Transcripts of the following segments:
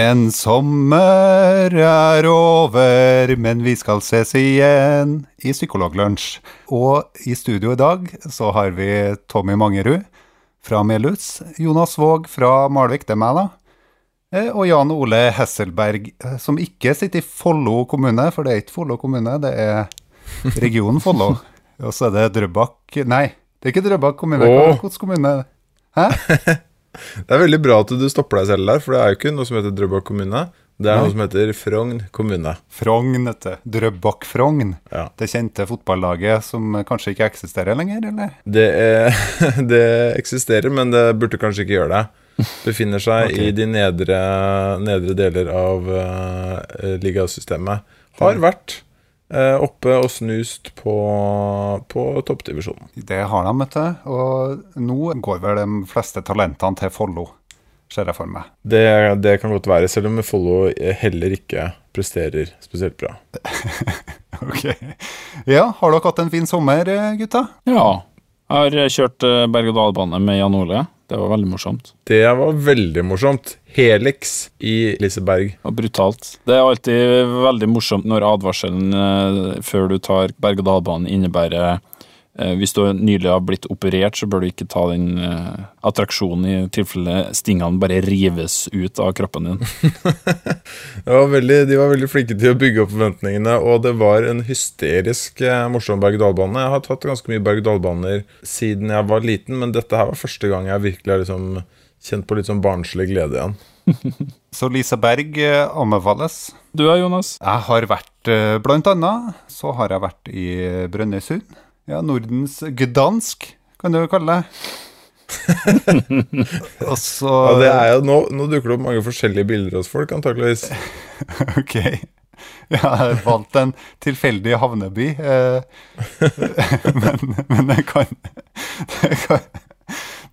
En sommer er over, men vi skal ses igjen i Psykologlunsj. Og i studio i dag så har vi Tommy Mangerud fra Melhus, Jonas Våg fra Malvik, det er meg, da. eh, Og Jan Ole Hesselberg, eh, som ikke sitter i Follo kommune, for det er ikke Follo kommune, det er regionen Follo. Og så er det Drøbak Nei, det er ikke Drøbak kommune. Åh. Hvilken kommune? Hæ? Det er veldig bra at du stopper deg selv der, for det er jo ikke noe som heter Drøbak kommune. Det er Nei. noe som heter Frogn kommune. Frogn, dette. du. Drøbak-Frogn. Ja. Det kjente fotballaget som kanskje ikke eksisterer lenger, eller? Det, er, det eksisterer, men det burde kanskje ikke gjøre det. Befinner seg okay. i de nedre, nedre deler av uh, ligasystemet. Har vært oppe og snust på, på toppdivisjonen. Det har de, vet du. Og nå går vel de fleste talentene til Follo, ser jeg for meg. Det, det kan godt være, selv om Follo heller ikke presterer spesielt bra. Ok. Ja, har dere hatt en fin sommer, eh, gutta? Ja. Jeg har kjørt eh, berg-og-dal-bane med Jan Ole. Det var veldig morsomt. Det var veldig morsomt. Helix i Liseberg. Og brutalt. Det er alltid veldig morsomt når advarselen eh, før du tar berg-og-dal-banen innebærer hvis du nylig har blitt operert, så bør du ikke ta den eh, attraksjonen i tilfelle stingene bare rives ut av kroppen din. Det var veldig, de var veldig flinke til å bygge opp forventningene, og det var en hysterisk eh, morsom berg-og-dal-bane. Jeg har tatt ganske mye berg-og-dal-baner siden jeg var liten, men dette her var første gang jeg virkelig har liksom kjent på litt sånn barnslig glede igjen. Så Lisa Berg eh, anbefales. Du da, Jonas? Jeg har vært, eh, blant annet, så har jeg vært i Brønnøysund. Ja, Nordens Gdansk, kan du jo kalle det. Også, Ja, det jo, nå, nå dukker det opp mange forskjellige bilder hos folk, antakeligvis. Ok. Ja, jeg har valgt en tilfeldig havneby. eh, Men, men det kan det kan,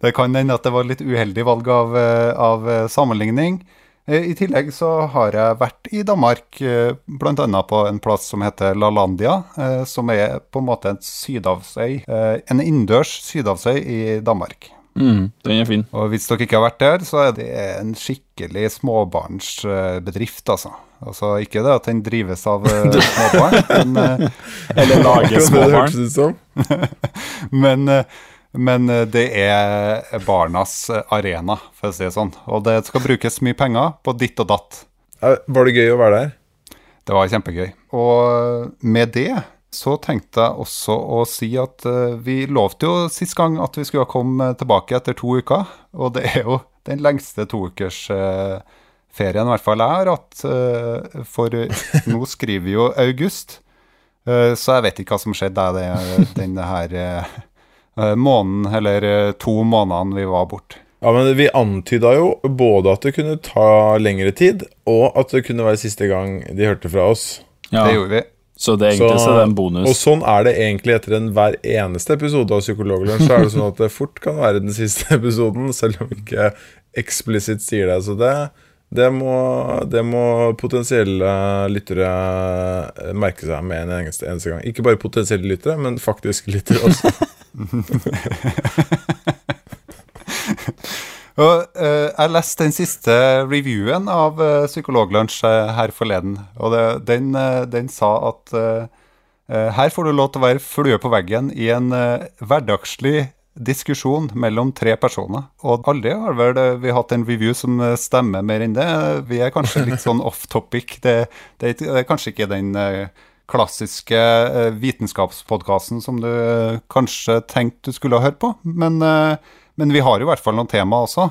det kan hende at det var litt uheldig valg av, eh, av eh, sammenligning. Eh, I tillegg så har jeg vært i Danmark, bl.a. blant annet på en plass som heter LaLandia, eh, som er på en måte en sydhavsøy, eh, en innendørs sydhavsøy i Danmark. Mm, den er fin. Og hvis dere ikke har vært der, så er det en skikkelig småbarnsbedrift, altså. Altså ikke det at den drives av eh, småbarn, men, eh, Eller lager småbarn. men, eh, men eh, det er barnas eh, arena, for å si det sånn. Og det skal brukes mye penger på ditt og datt. Eh, Var det gøy å være der? Det var kjempegøy. Og med det så tenkte jeg også å si at eh, vi lovte jo sist gang at vi skulle komme tilbake etter to uker. Og det er jo den lengste toukersferien i hvert fall jeg har hatt. eh, for nå skriver vi jo august, eh, så jeg vet ikke hva som skjedde det- denne her eh, måneden, eller eh, to månedene vi var borte. Ja, men Vi antyda jo både at det kunne ta lengre tid, og at det kunne være siste gang de hørte fra oss. Ja. Det gjorde vi. Så det er egentlig så, det er en bonus. Og sånn er det egentlig etter en hver eneste episode av Psykologlunsj. Så er det sånn at det fort kan være den siste episoden, selv om vi ikke eksplisitt sier det. Så det, det, må, det må potensielle lyttere merke seg med en eneste, eneste gang. Ikke bare potensielle lyttere, men faktisk lyttere også. Og, uh, jeg leste den siste reviewen av uh, Psykologlunsj uh, her forleden, og det, den, den sa at her får du lov til å være flue på veggen i en hverdagslig diskusjon mellom tre personer. Og aldri har vel vi hatt en review som stemmer mer enn det. Vi er kanskje litt sånn off topic. Det, det, det er kanskje ikke den klassiske uh, vitenskapspodkasten som du eh, kanskje tenkte du skulle ha hørt på, men eh, men vi har jo i hvert fall noen tema også,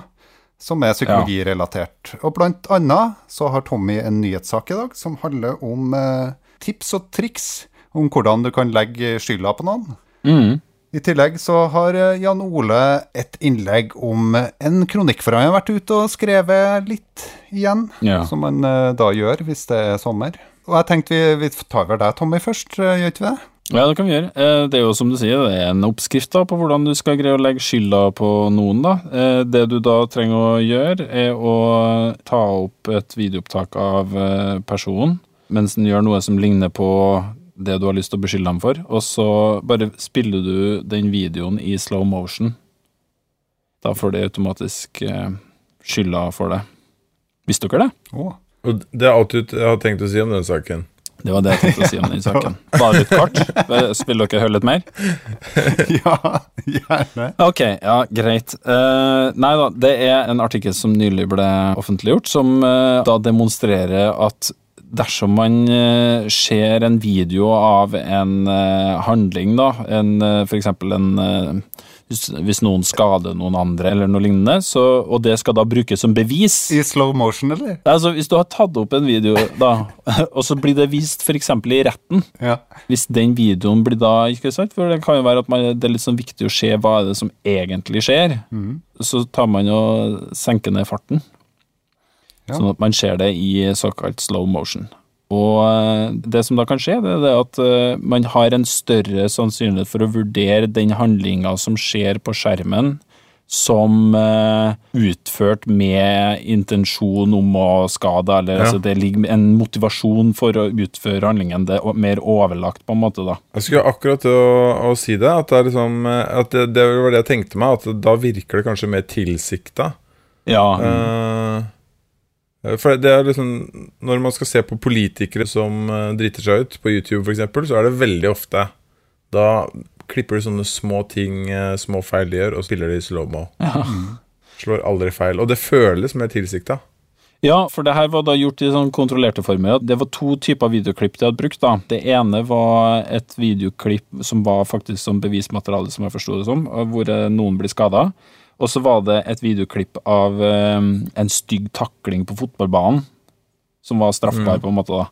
som er psykologirelatert. Og blant annet så har Tommy en nyhetssak i dag som handler om eh, tips og triks om hvordan du kan legge skylda på noen. Mm. I tillegg så har eh, Jan Ole et innlegg om en kronikk, for han har vært ute og skrevet litt igjen, Ja. som man eh, da gjør hvis det er sommer. Og jeg tenkte vi, vi tar vel deg, Tommy, først, eh, gjør ikke vi det? Ja, det kan vi gjøre. Eh, Det er jo som du sier, det er en oppskrift da på hvordan du skal greie å legge skylda på noen. da. Eh, Det du da trenger å gjøre, er å ta opp et videoopptak av personen mens den gjør noe som ligner på det du har lyst til å beskylde ham for, og så bare spiller du den videoen i slow motion. Da får de automatisk skylda for det. Visste dere det? Å, Og det er alt du har tenkt å si om den saken. Det var det jeg tenkte å si om den saken. Bare litt kort? Vil dere høre litt mer? ja, gjerne. Ok, ja, greit. Uh, nei da, det er en artikkel som nylig ble offentliggjort, som uh, da demonstrerer at dersom man eh, ser en video av en handling, da, en, for eksempel en hvis, noen skader noen andre eller noe lignende, så, og det skal da brukes som bevis I slow motion, eller? Altså, Hvis du har tatt opp en video, da, og så blir det vist f.eks. i retten, Ja. hvis den videoen blir da ikke sant, For det kan jo være at man, det er litt sånn viktig å se hva er det som egentlig skjer. Så tar man og senker ned farten, Ja. sånn at man ser det i såkalt slow motion. Og eh, det som da kan skje, det er at eh, man har en større sannsynlighet for å vurdere den handlinga som skjer på skjermen, som eh, utført med intensjon om å skade, eller Ja. altså det ligger en motivasjon for å utføre handlingen. Det er mer overlagt, på en måte, da. Jeg skulle akkurat til å, å si det. At, det, liksom, at det, det var det jeg tenkte meg. At da virker det kanskje mer tilsikta. Ja. Eh, for det er liksom Når man skal se på politikere som eh, driter seg ut, på YouTube f.eks., så er det veldig ofte Da klipper de sånne små ting, eh, små feil de gjør, og spiller det i slow-mo. Slår aldri feil. Og det føles mer tilsikta. Ja, for det her var da gjort i sånn kontrollerte former. Det var to typer videoklipp de hadde brukt. da. Det ene var et videoklipp som var faktisk som bevismateriale, som jeg forsto det som, hvor eh, noen blir skada. Og så var det et videoklipp av eh, en stygg takling på fotballbanen, som var straffbar, på en måte. da.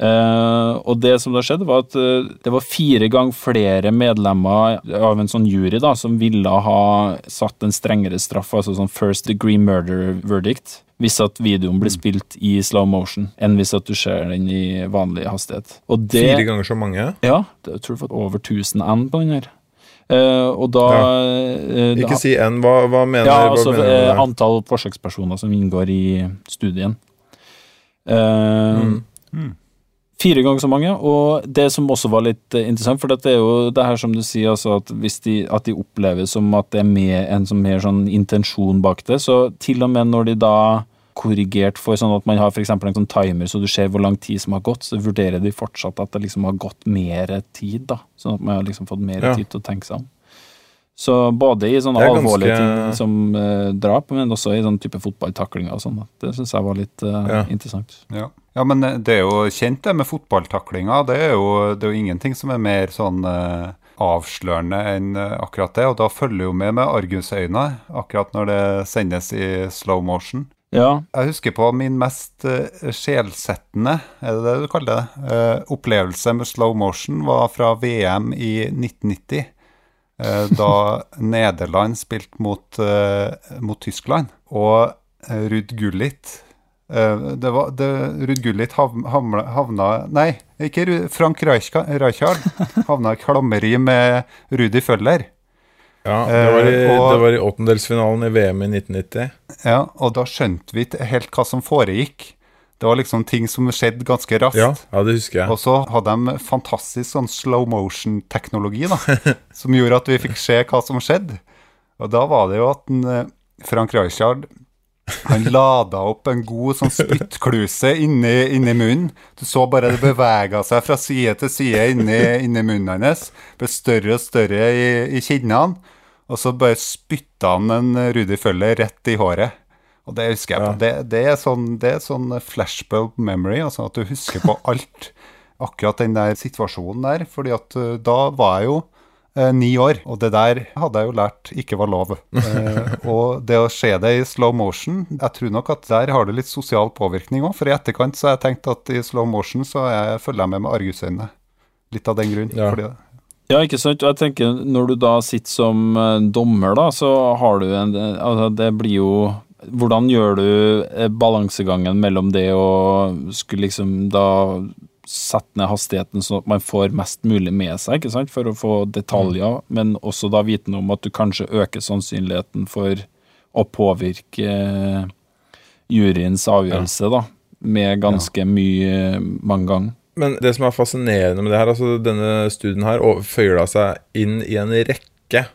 Uh, og det som da skjedde, var at uh, det var fire ganger flere medlemmer av en sånn jury da, som ville ha satt en strengere straff, altså sånn first degree murder verdict, hvis at videoen blir spilt i slow motion, enn hvis at du ser den i vanlig hastighet. Det, Fire ganger så mange. Ja, det, jeg tror det var over 1000 N på den her. Eh, og da, eh, da Ikke si N. Hva, hva mener, ja, altså mener du? eh, antall forsøkspersoner som inngår i studien. Uh, Mm. Fire ganger så mange, og det som også var litt eh, interessant, for det er jo det her som du sier, altså at, hvis de, at de opplever som at det er med en som mer sånn intensjon bak det, så til og med når de da korrigert for sånn at man har eksempel en sånn timer, så du ser hvor lang tid som har gått, så vurderer de fortsatt at det liksom har gått mer tid, da. Sånn at man har liksom fått mer Ja. tid til å tenke seg om. Så både i sånne ganske- alvorlige ting som eh, drap, men også i sånn type fotballtaklinger og sånn. Det syns jeg var litt eh, Ja. interessant. Ja. ja, men eh, det er jo kjent det med fotballtaklinger. Det er jo, det er jo ingenting som er mer sånn eh, avslørende enn akkurat det. Og da følger jo med med argusøyne akkurat når det sendes i slow motion. Ja, Jeg husker på min mest uh, sjelsettende, er det det du kaller det, uh, opplevelse med slow motion var fra VM i 1990. Uh, da Nederland spilte mot, eh, mot Tyskland. Og eh, Ruud Gullit eh, det var, det, Ruud Gullit havna, havna Nei, ikke Frank Rijka- Rijkaard havna i klammeri med Rudi Føller. Ja, det var, i, Eh, og- det var i åttendelsfinalen i VM i 1990. Ja, og da skjønte vi ikke helt hva som foregikk. Det var liksom ting som skjedde ganske raskt. Ja, ja det husker jeg. Og så hadde de fantastisk sånn slow motion-teknologi, da, som gjorde at vi fikk se hva som skjedde. Og da var det jo at en, eh, Frank Rijkaard han lada opp en god sånn spyttkluse inni, inni munnen. Du så bare det bevega seg fra side til side inni, inni munnen hans. Ble større og større i, i kinnene. Og så bare spytta han en Rudi Føller rett i håret. Og det husker jeg på. Det, det, er sånn, det er sånn flashbulb memory, altså at du husker på alt. Akkurat den der situasjonen der. fordi at uh, da var jeg jo eh, ni år, og det der hadde jeg jo lært ikke var lov. Eh, og det å se det i slow motion, jeg tror nok at der har det litt sosial påvirkning òg. For i etterkant så har jeg tenkt at i slow motion så jeg, følger jeg med med argusøyne. litt av den grunn. Ja. Fordi, Ja, ikke sant. Og jeg tenker, når du da sitter som eh, dommer, da, så har du en Altså, det blir jo Hvordan gjør du eh, balansegangen mellom det å skulle liksom da sette ned hastigheten sånn at man får mest mulig med seg, ikke sant, for å få detaljer, men også da viten om at du kanskje øker sannsynligheten for å påvirke eh, juryens avgjørelse, da, med ganske mye mange ganger. Men det som er fascinerende med det her, altså denne studien her føyer seg inn i en rekke,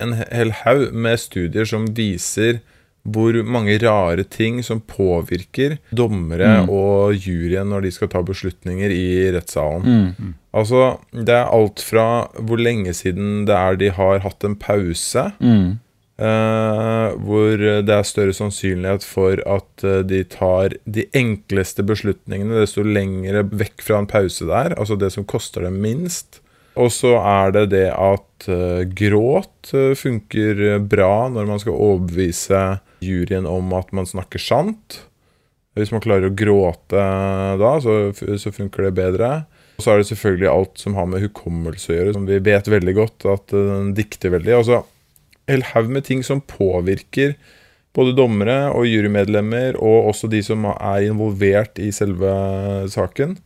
en hel haug med studier som viser hvor mange rare ting som påvirker dommere og juryen når de skal ta beslutninger i rettssalen. Altså, det er alt fra hvor lenge siden det er de har hatt en pause, Mm. Eh, hvor det er større sannsynlighet for at eh, de tar de enkleste beslutningene desto lengre vekk fra en pause der, altså det som koster dem minst. Og så er det det at eh, gråt eh, funker bra når man skal overbevise juryen om at man snakker sant. Hvis man klarer å gråte da, så, så funker det bedre. Og så er det selvfølgelig alt som har med hukommelse å gjøre, som vi vet veldig godt at eh, den dikter veldig. Altså, hel haug med ting som påvirker både dommere og jurymedlemmer, og også de som er involvert i selve saken.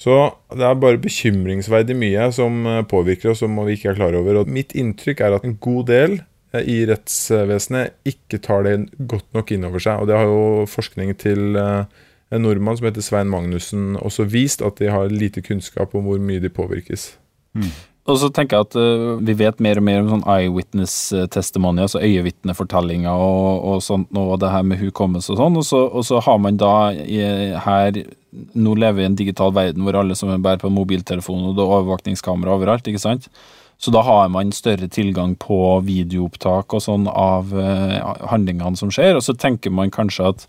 Så det er bare bekymringsverdig mye som eh, påvirker oss, som vi ikke er klar over. Og mitt inntrykk er at en god del i rettsvesenet ikke tar det godt nok inn over seg. Og det har jo forskning til eh, en nordmann som heter Svein Magnussen også vist, at de har lite kunnskap om hvor mye de påvirkes. Og så tenker jeg at uh, vi vet mer og mer om sånn eyewitness-testimony, altså øyevitnefortellinger og, og sånt, og det her med hukommelse og sånn, og så, og så har man da i, her Nå lever vi i en digital verden hvor alle som bærer på mobiltelefon, og det er overvåkningskamera overalt, ikke sant? Så da har man større tilgang på videoopptak og sånn av eh, handlingene som skjer, og så tenker man kanskje at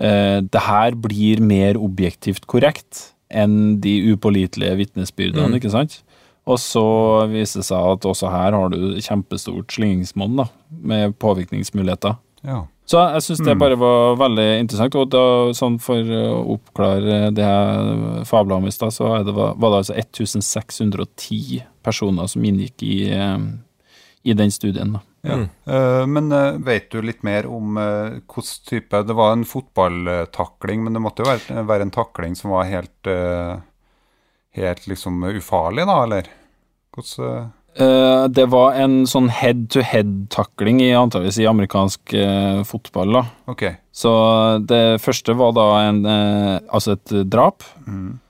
eh, det her blir mer objektivt korrekt enn de upålitelige vitnesbyrdene, Mm. ikke sant? Og så viser det seg at også her har du kjempestort slingringsmonn, med påvirkningsmuligheter. ja. Så jeg syns det bare var veldig interessant. Og da, sånn for å oppklare det jeg fabla om i stad, så er det, var det altså 1610 personer som inngikk i, eh, i den studien. da. Ja. Mm. Uh, men uh, vet du litt mer om uh, hvilken type Det var en fotballtakling, men det måtte jo være, være en takling som var helt Helt liksom ufarlig, da, eller? Hvordan Eh, det var en sånn head-to-head-takling i antageligvis i amerikansk uh, fotball. da. Okay. Så det første var da en, uh, altså et drap,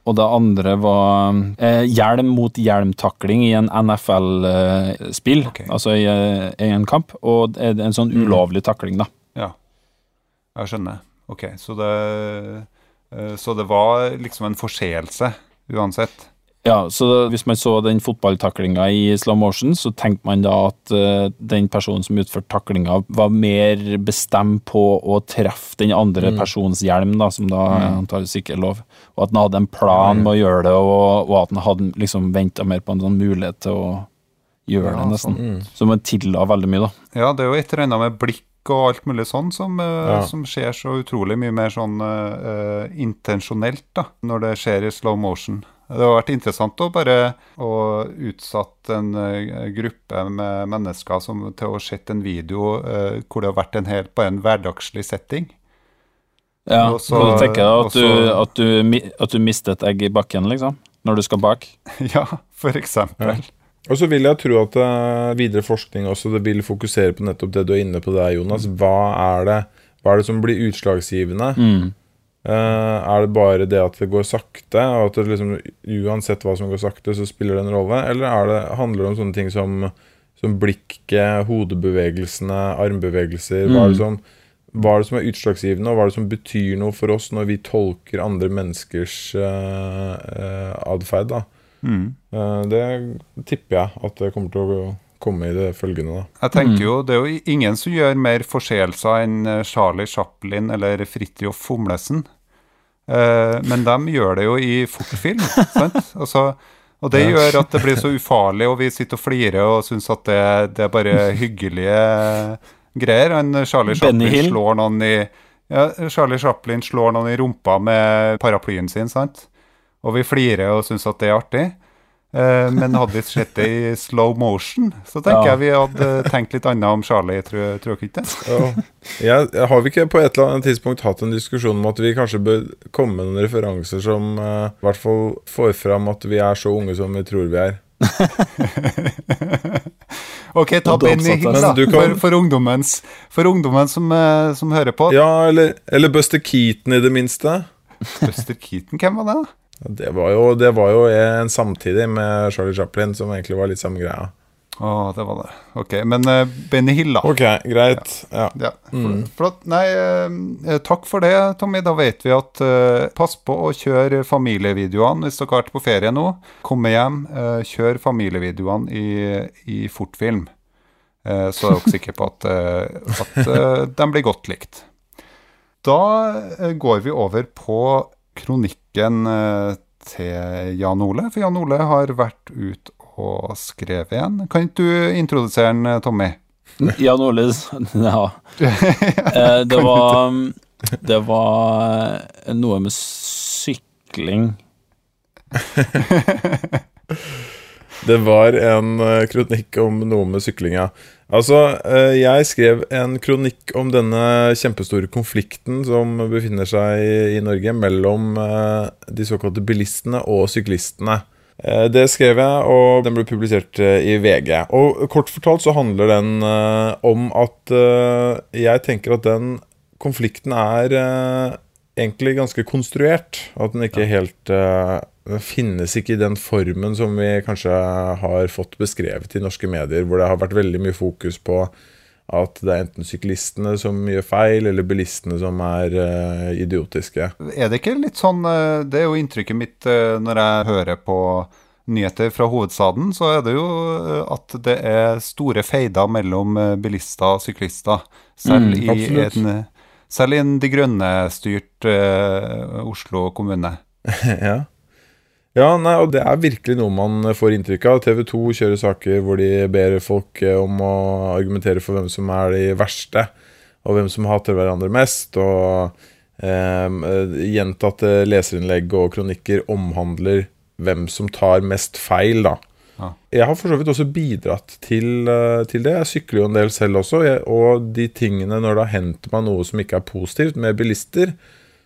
og det andre var hjelm mot hjelm-takling i en NFL-spill, okay. altså i, i en kamp, og det er en sånn ulovlig takling, da. Ja. Jeg skjønner. Ok, så det Så det var liksom en forseelse uansett? Ja, så hvis man så den fotballtaklinga i slow motion, så tenkte man da at eh, den personen som utførte taklinga, var mer bestemt på å treffe den andre personens hjelm, da, som da antakeligvis ikke er lov. Og at han hadde en plan med å gjøre det, og, og at han hadde liksom venta mer på en sånn mulighet til å gjøre Ja, det, nesten. Mm. Så man tilla veldig mye, da. Ja, det er jo et eller annet med blikk og alt mulig sånn som, eh, Ja. som skjer så utrolig mye mer sånn eh, intensjonelt da, når det skjer i slow motion. Det har vært interessant å bare å utsatt en eh, gruppe med mennesker som, til å ha sett en video eh, hvor det har vært en helt, bare en hverdagslig setting. Ja, Og så, så- tenker jeg og at du, at, du, at du mister et egg i bakken, liksom. Når du skal bak. ja, for eksempel. Og så vil jeg tro at eh, videre forskning også det vil fokusere på nettopp det du er inne på der, Jonas. Hva er det, hva er det som blir utslagsgivende? Mm. Eh, er det bare det at det går sakte, og at liksom, uansett hva som går sakte, så spiller det en rolle? Eller er det, handler det om sånne ting som, som blikket, hodebevegelsene, armbevegelser? Hva er, det som, hva er det som er utslagsgivende, og hva er det som betyr noe for oss når vi tolker andre menneskers uh, atferd? Mm. Uh, det tipper jeg at det kommer til å komme i det følgende. da. Jeg tenker jo, Det er jo ingen som gjør mer forseelser enn eh, Charlie Chaplin eller Fridtjof Fomlesen. Eh, men de gjør det jo i fortfilm. sant? Altså, og det gjør at det blir så ufarlig, og vi sitter og flirer og syns at det, det er bare hyggelige greier. En Charlie Chaplin slår noen i ja, Charlie Chaplin slår noen i rumpa med paraplyen sin, sant? Og vi flirer og syns at det er artig. Eh, men hadde vi sett det i slow motion, så tenker Ja. jeg vi hadde tenkt litt annet om Charlie, tror, tror dere ikke det? Ja. Jeg, jeg har vi ikke på et eller annet tidspunkt hatt en diskusjon om at vi kanskje bør komme med noen referanser som uh, i hvert fall får fram at vi er så unge som vi tror vi er? Ok, ta Benny Hill, da, kan- for, for ungdommens For ungdommen som, uh, som hører på. Ja, eller, eller Buster Keaton i det minste. Buster Keaton, hvem var det? da? Ja, Det var, jo, det var jo en samtidig med Charlie Chaplin, som egentlig var litt samme greia. Å, det var det. Ok, men uh, Benny Hill, da. Ok, greit. Ja. Ja, fl- Flott. Nei, uh, takk for det, Tommy. Da vet vi at uh, pass på å kjøre familievideoene hvis dere har vært på ferie nå. Komme hjem, kjør familievideoene i, i fortfilm. Så er dere sikre på at, at de blir godt likt. Da går vi over på kronikken eh, til Jan Ole, for Jan Ole har vært ut og skrevet en. Kan ikke du introdusere den, eh, Tommy? Jan Ole Ja. Eh, det var um, Det var noe med sykling. Det var en eh, kronikk om noe med sykling, ja. Altså, eh, jeg skrev en kronikk om denne kjempestore konflikten som befinner seg i, Norge mellom eh, de såkalte bilistene og syklistene. Det skrev jeg, og den ble publisert i VG. Og kort fortalt så handler den om at jeg tenker at den konflikten er egentlig ganske konstruert. At den ikke helt Den finnes ikke i den formen som vi kanskje har fått beskrevet i norske medier, hvor det har vært veldig mye fokus på at det er enten syklistene som gjør feil, eller bilistene som er uh, idiotiske. Er det ikke litt sånn eh, Det er jo inntrykket mitt eh, når jeg hører på nyheter fra hovedstaden, så er det jo at det er store feider mellom bilister og syklister. Selv, Mm, i, en, selv i en De Grønne-styrt uh, Oslo kommune. ja. Ja, nei, og det er virkelig noe man får inntrykk av. TV 2 kjører saker hvor de ber folk eh, om å argumentere for hvem som er de verste, og hvem som hater hverandre mest. Og eh, gjentatte leserinnlegg og kronikker omhandler hvem som tar mest feil, da. Ja. Jeg har for så vidt også bidratt til, eh, til det. Jeg sykler jo en del selv også. Jeg, og de tingene når det har hendt meg noe som ikke er positivt med bilister,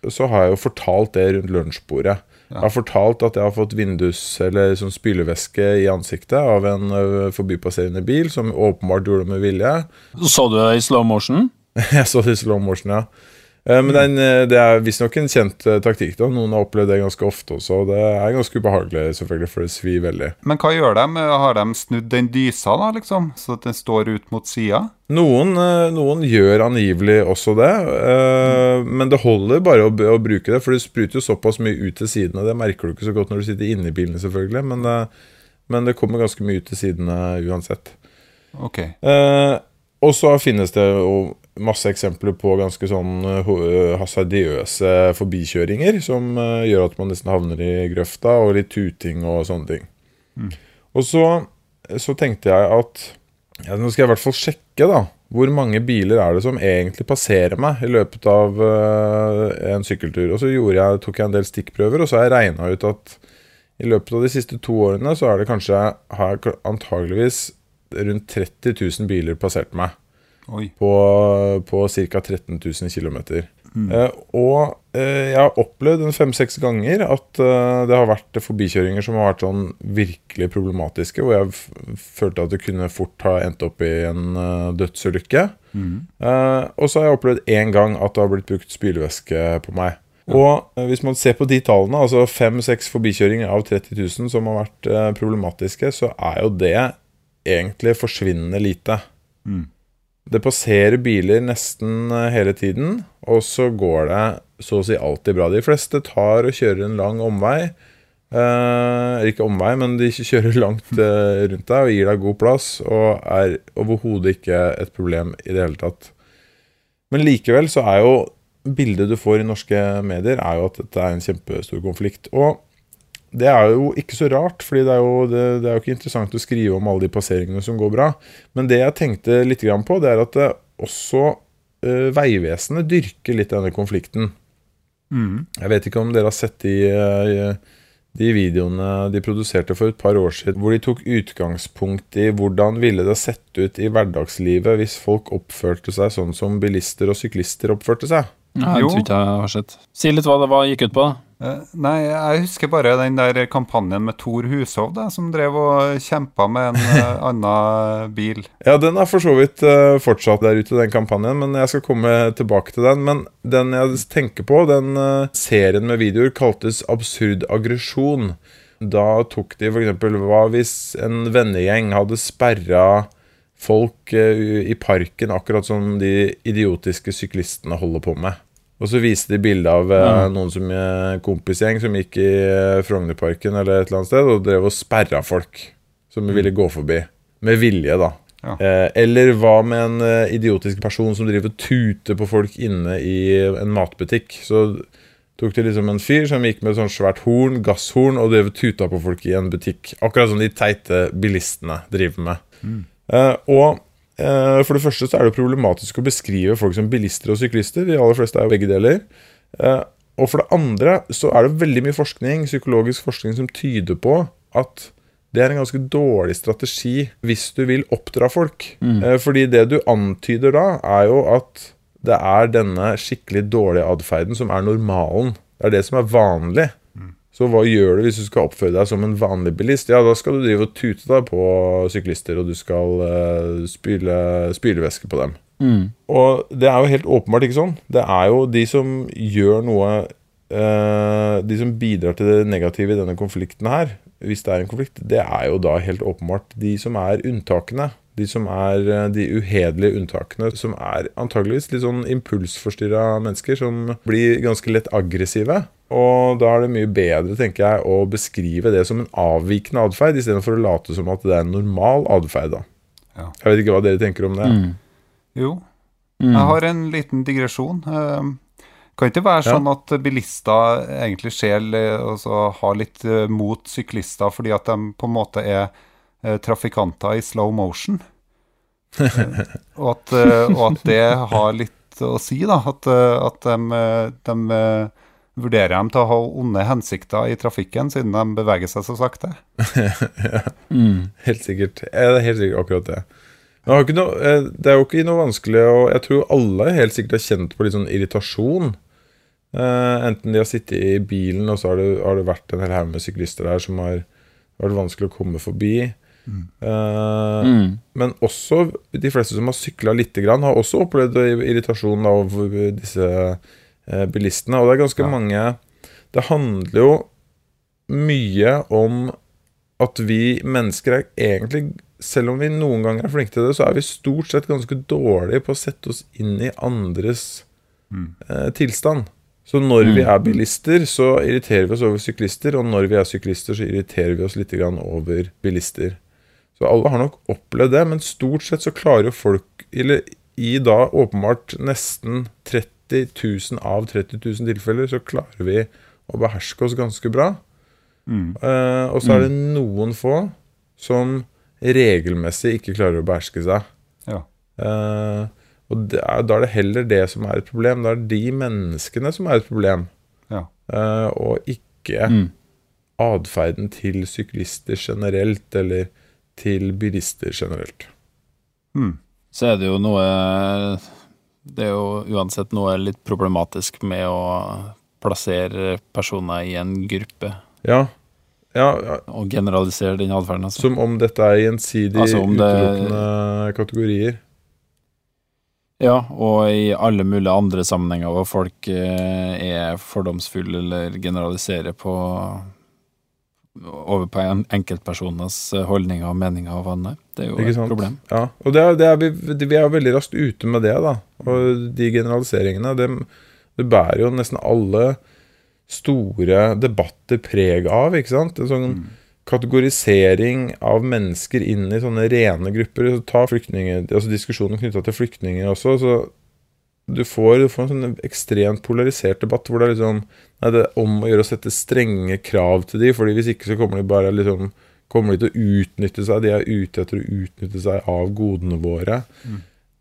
så har jeg jo fortalt det rundt lunsjbordet. Jeg har fortalt at jeg har fått vindus- eller sånn spylevæske i ansiktet av en ø, forbipasserende bil, som åpenbart gjorde det med vilje. Så du det i slow motion? Jeg så det i slow motion, ja. Eh, Men den, eh, det er visstnok en kjent eh, taktikk. da Noen har opplevd det ganske ofte også. og Det er ganske ubehagelig, selvfølgelig, for det svir veldig. Men hva gjør de? Har de snudd den dysa, da, liksom? Så at den står ut mot sida? Noen, noen gjør angivelig også det, eh, men det holder bare å, å bruke det, for det spruter jo såpass mye ut til sidene. Det merker du ikke så godt når du sitter inne i bilen, selvfølgelig, men det, men det kommer ganske mye ut til sidene uansett. Ok. Eh, og så finnes det jo masse eksempler på ganske sånn eh, eh, hasardiøse forbikjøringer som eh, gjør at man nesten havner i grøfta, og litt tuting og sånne ting. Og så, så tenkte jeg at ja, nå skal jeg i hvert fall sjekke da hvor mange biler er det som egentlig passerer meg i løpet av uh, en sykkeltur. Og så jeg, tok jeg en del stikkprøver, og så har jeg regna ut at i løpet av de siste to årene så er det kanskje har jeg antageligvis rundt 30 000 biler passert meg Oi. på, på ca. 13 000 km. Eh, og eh, jeg har opplevd en fem-seks ganger at eh, det har vært forbikjøringer som har vært sånn virkelig problematiske, hvor jeg følte at det kunne fort ha endt opp i en uh, dødsulykke. Eh, og så har jeg opplevd én gang at det har blitt brukt spylevæske på meg. Og eh, hvis man ser på de tallene, altså fem-seks forbikjøringer av 30 000 som har vært problematiske, så er jo det egentlig forsvinnende lite. Det passerer biler nesten eh, hele tiden, og så går det så å si alltid bra. De fleste tar og kjører en lang omvei. Eh, ikke omvei, men de kjører langt eh, rundt deg og gir deg god plass, og er overhodet ikke et problem i det hele tatt. Men likevel så er jo bildet du får i norske medier, er jo at dette er en kjempestor konflikt. Og det er jo ikke så rart, fordi det er, jo, det, det er jo ikke interessant å skrive om alle de passeringene som går bra. Men det jeg tenkte litt grann på, det er at det også uh, Vegvesenet dyrker litt denne konflikten. Jeg vet ikke om dere har sett de, eh, de videoene de produserte for et par år siden, hvor de tok utgangspunkt i hvordan ville det sett ut i hverdagslivet hvis folk oppførte seg sånn som bilister og syklister oppførte seg. Ja, jeg Jo. tror ikke jeg har sett. Si litt hva det var gikk ut på, da. Eh, Nei, jeg husker bare den der kampanjen med Tor Hushov, da, som drev og kjempa med en eh, annen bil. Ja, den er for så vidt eh, fortsatt der ute, den kampanjen, men jeg skal komme tilbake til den. Men den jeg tenker på, den serien med videoer kaltes Absurd aggresjon. Da tok de f.eks. hva hvis en vennegjeng hadde sperra folk i parken, akkurat som de idiotiske syklistene holder på med. Og så viste de bilde av Ja. noen som eh, kompisgjeng som gikk i eh, Frognerparken eller et eller annet sted, og drev og sperra folk som ville gå forbi. Med vilje, da. Ja. Eh, eller hva med en idiotisk person som driver og tuter på folk inne i en matbutikk? Så tok de liksom en fyr som gikk med et sånt svært horn, gasshorn, og drev og tuta på folk i en butikk. Akkurat som de teite bilistene driver med. Eh, og for det første så er det problematisk å beskrive folk som bilister og syklister. De aller fleste er jo begge deler. Eh, og for det andre så er det veldig mye forskning, psykologisk forskning som tyder på at det er en ganske dårlig strategi hvis du vil oppdra folk. Mm. fordi det du antyder da, er jo at det er denne skikkelig dårlige atferden som er normalen. Det er det som er vanlig. Så hva gjør du hvis du skal oppføre deg som en vanlig bilist? Ja, da skal du drive og tute deg på syklister, og du skal uh, spyle spylevæske på dem. Mm. Og det er jo helt åpenbart ikke sånn. Det er jo de som gjør noe uh, De som bidrar til det negative i denne konflikten her, hvis det er en konflikt, det er jo da helt åpenbart de som er unntakene. De som er eh, de uhederlige unntakene, som er antageligvis litt sånn impulsforstyrra mennesker som blir ganske lett aggressive. Og da er det mye bedre, tenker jeg, å beskrive det som en avvikende atferd, istedenfor å late som at det er en normal atferd. Ja. Jeg vet ikke hva dere tenker om det. Mm. Jo, Mm. jeg har en liten digresjon. Eh, Kan ikke være Ja. sånn at bilister egentlig eh, altså, har litt eh, mot syklister fordi at de på en måte er eh, trafikanter i slow motion? Og, at, eh, og at det har litt å si, da. At, at de, de vurderer de til å ha onde hensikter i trafikken, siden de beveger seg så sakte. Mm. Helt sikkert. Ja, det er helt sikkert akkurat det. Men jeg har ikke noe, eh, det er jo ikke noe vanskelig å Jeg tror alle helt sikkert har kjent på litt sånn irritasjon. Uh, enten de har sittet i bilen, og så har det, har det vært en hel haug med syklister der som har vært vanskelig å komme forbi. Eh, Mm. Men også de fleste som har sykla lite grann, har også opplevd irritasjon av over disse bilistene. Og det er ganske Ja. mange Det handler jo mye om at vi mennesker er egentlig Selv om vi noen ganger er flinke til det, så er vi stort sett ganske dårlige på å sette oss inn i andres eh, tilstand. Så når vi er bilister, så irriterer vi oss over syklister, og når vi er syklister, så irriterer vi oss litt grann over bilister. Så alle har nok opplevd det, men stort sett så klarer jo folk Eller i da åpenbart nesten 30 000 av 30 000 tilfeller, så klarer vi å beherske oss ganske bra. Eh, og så er det noen få som regelmessig ikke klarer å beherske seg. Ja. Uh, og er, da er det heller det som er et problem. Da er det de menneskene som er et problem, Ja. uh, og ikke Mm. atferden til syklister generelt, eller til bilister generelt. Mm. Så er det jo noe Det er jo uansett noe litt problematisk med å plassere personer i en gruppe Ja, ja, ja og generalisere den atferden. Altså. som om dette er gjensidig Altså, det- utelukkende kategorier. Ja, og i alle mulige andre sammenhenger hvor folk eh, er fordomsfulle eller generaliserer på over på en enkeltpersoners eh, holdninger og meninger og vaner. Det er jo et problem. Ja, og det er, det er vi, vi er veldig raskt ute med det, da. Og de generaliseringene, det, det bærer jo nesten alle store debatter preg av, ikke sant? En sånn kategorisering av mennesker inn i sånne rene grupper. Så Ta altså diskusjonen knytta til flyktninger også. så du får, du får en sånn ekstremt polarisert debatt hvor det er liksom Nei, det er om å gjøre å sette strenge krav til de, fordi hvis ikke så kommer de bare liksom Kommer de til å utnytte seg De er ute etter å utnytte seg av godene våre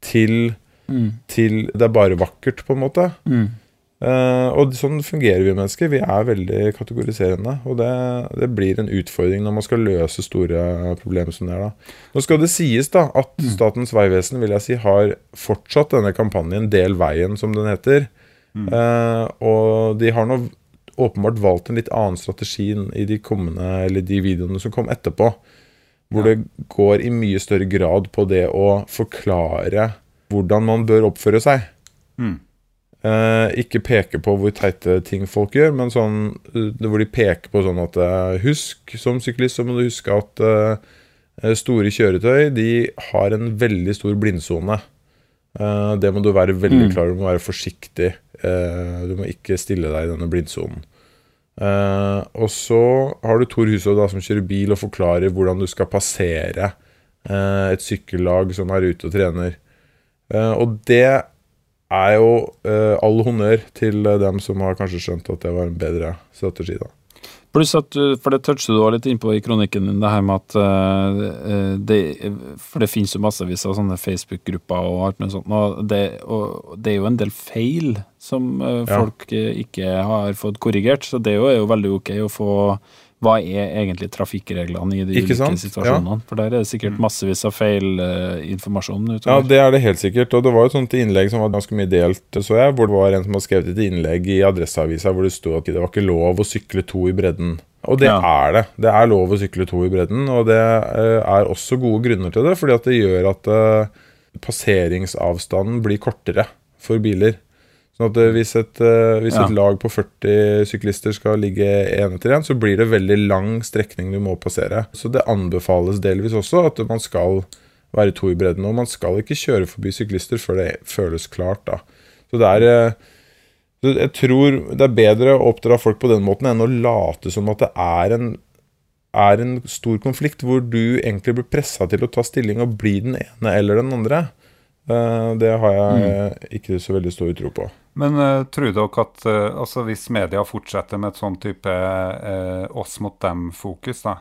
til, Mm. til Det er bare vakkert, på en måte. Mm. Eh, og sånn fungerer vi mennesker. Vi er veldig kategoriserende. Og det, det, blir en utfordring når man skal løse store problemer som det er. da. Nå skal det sies da at mm. Statens vegvesen vil jeg si, har fortsatt denne kampanjen Del veien, som den heter. Mm. Uh, og de har nå åpenbart valgt en litt annen strategi i de kommende, eller de videoene som kom etterpå. Hvor ja. det går i mye større grad på det å forklare hvordan man bør oppføre seg. Mm. Eh, ikke peke på hvor teite ting folk gjør, men sånn eh, hvor de peker på sånn at eh, Husk, som syklist så må du huske at eh, store kjøretøy de har en veldig stor blindsone. Eh, det må du være veldig mm. klar over. Du må være forsiktig. Eh, du må ikke stille deg i denne blindsonen. og så har du Tor Hushovd som kjører bil og forklarer hvordan du skal passere et sykkellag som er ute og trener. og det er jo uh, all honnør til uh, dem som har kanskje skjønt at det var en bedre strategi. da. Pluss at, For det toucher du litt innpå i kronikken din, det her med at uh, det, For det finnes jo massevis av sånne Facebook-grupper og alt mulig sånt, og det, og det, er jo en del feil som folk ja. ikke har fått korrigert, så det er jo, er jo veldig ok å få hva er egentlig trafikkreglene i de ulike situasjonene? Ja. For der er det sikkert massevis av feil uh, utover. Ja, det er det helt sikkert. Og det var jo et sånt innlegg som var ganske mye delt, så jeg, hvor det var en som hadde skrevet et innlegg i Adresseavisa hvor det sto at det var ikke lov å sykle to i bredden. Og det ja. er det. Det er lov å sykle to i bredden, og det uh, er også gode grunner til det, fordi at det gjør at uh, passeringsavstanden blir kortere for biler. Sånn at eh, Hvis, et, uh, hvis ja. et, lag på 40 syklister skal ligge én etter én, så blir det veldig lang strekning du må passere. Så det anbefales delvis også at man skal være to i bredden. Og man skal ikke kjøre forbi syklister før det føles klart. da. Så det er uh, Jeg tror det er bedre å oppdra folk på den måten enn å late som at det er en er en stor konflikt hvor du egentlig blir pressa til å ta stilling og bli den ene eller den andre. Det har jeg mm. ikke så veldig stor tro på. Men uh, tror dere at uh, altså hvis media fortsetter med et sånn type uh, oss mot dem-fokus, da,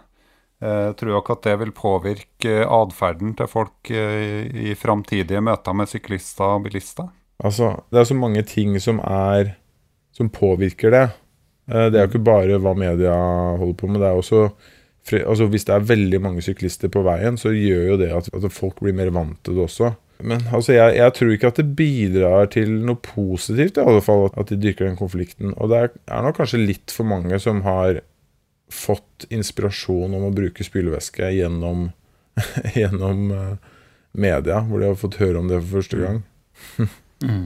tror dere at det vil påvirke atferden til folk i framtidige møter med syklister og bilister? Altså, det er så mange ting som er som påvirker det. det er jo ikke bare hva media holder på med. det er også altså Hvis det er veldig mange syklister på veien, så gjør jo det at, at folk blir mer vant til det også. Men altså, jeg, jeg, tror ikke at det bidrar til noe positivt, i alle fall, at de dyrker den konflikten. Og det er, nok kanskje litt for mange som har fått inspirasjon om å bruke spylevæske gjennom, gjennom uh, media, hvor de har fått høre om det for første gang. mm.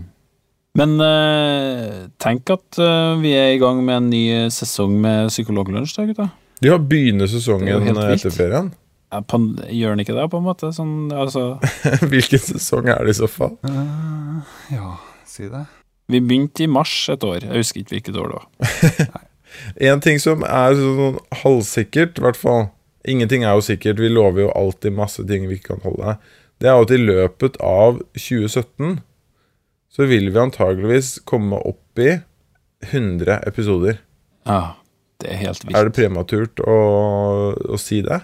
Men uh, tenk at uh, vi er i gang med en ny sesong med Psykologlunsj, da, gutta. Ja, begynner sesongen etter ferien? På, gjør den ikke det, på en måte? Sånn, altså. Hvilken sesong er det i så fall? Uh, ja, si det. Vi begynte i mars et år. Jeg husker ikke hvilket år det var. en ting som er sånn halvsikkert, i hvert fall Ingenting er jo sikkert, vi lover jo alltid masse ting vi ikke kan holde. Det er at i løpet av 2017 så vil vi antageligvis komme opp i 100 episoder. Ja, det er helt vilt. Er det prematurt å, å si det?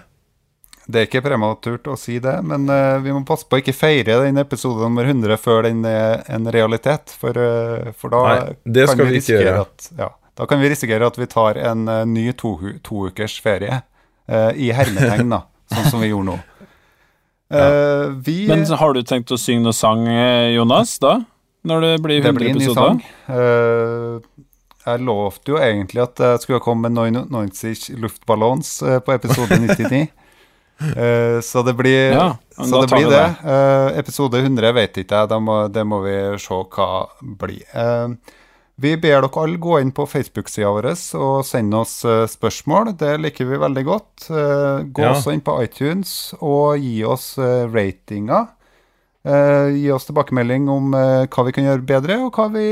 Det er ikke prematurt å si det, men uh, vi må passe på å ikke feire den episode nummer 100 før den er en realitet. For, uh, for da, Nei, kan vi risikere at, ja, da kan vi risikere at vi tar en uh, ny to, to, ukers ferie i hermetegn, da, sånn som vi gjorde nå. Ja. Vi, men har du tenkt å synge noe sang, Jonas, da? Når det blir 100 episoder? Det blir en ny sang. jeg lovte jo egentlig at jeg skulle komme med 90 luftballons på episode 99. Uh, så det blir, ja, så det, blir det. det. Uh, episode 100 vet ikke jeg, det må, det må vi se hva blir. Uh, vi ber dere alle gå inn på Facebook-sida vår og sende oss spørsmål. Det liker vi veldig godt. gå ja. også inn på iTunes og gi oss ratinger. gi oss tilbakemelding om hva vi kan gjøre bedre, og hva, vi,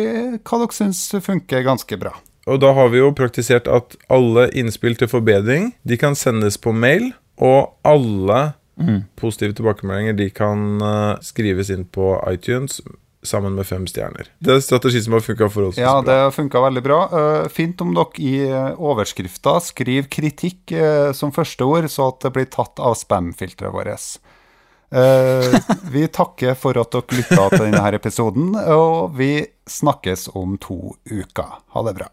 hva dere syns funker ganske bra. Og da har vi jo praktisert at alle innspill til forbedring de kan sendes på mail og alle mm. positive tilbakemeldinger de kan uh, skrives inn på iTunes sammen med fem stjerner. Det er en strategi som har funka for oss. Ja, det har funka veldig bra. Uh, fint om dere i uh, overskrifta skriver kritikk som første ord, så at det blir tatt av spam-filteret vårt. vi takker for at dere lytta til denne episoden, og vi snakkes om to uker. Ha det bra.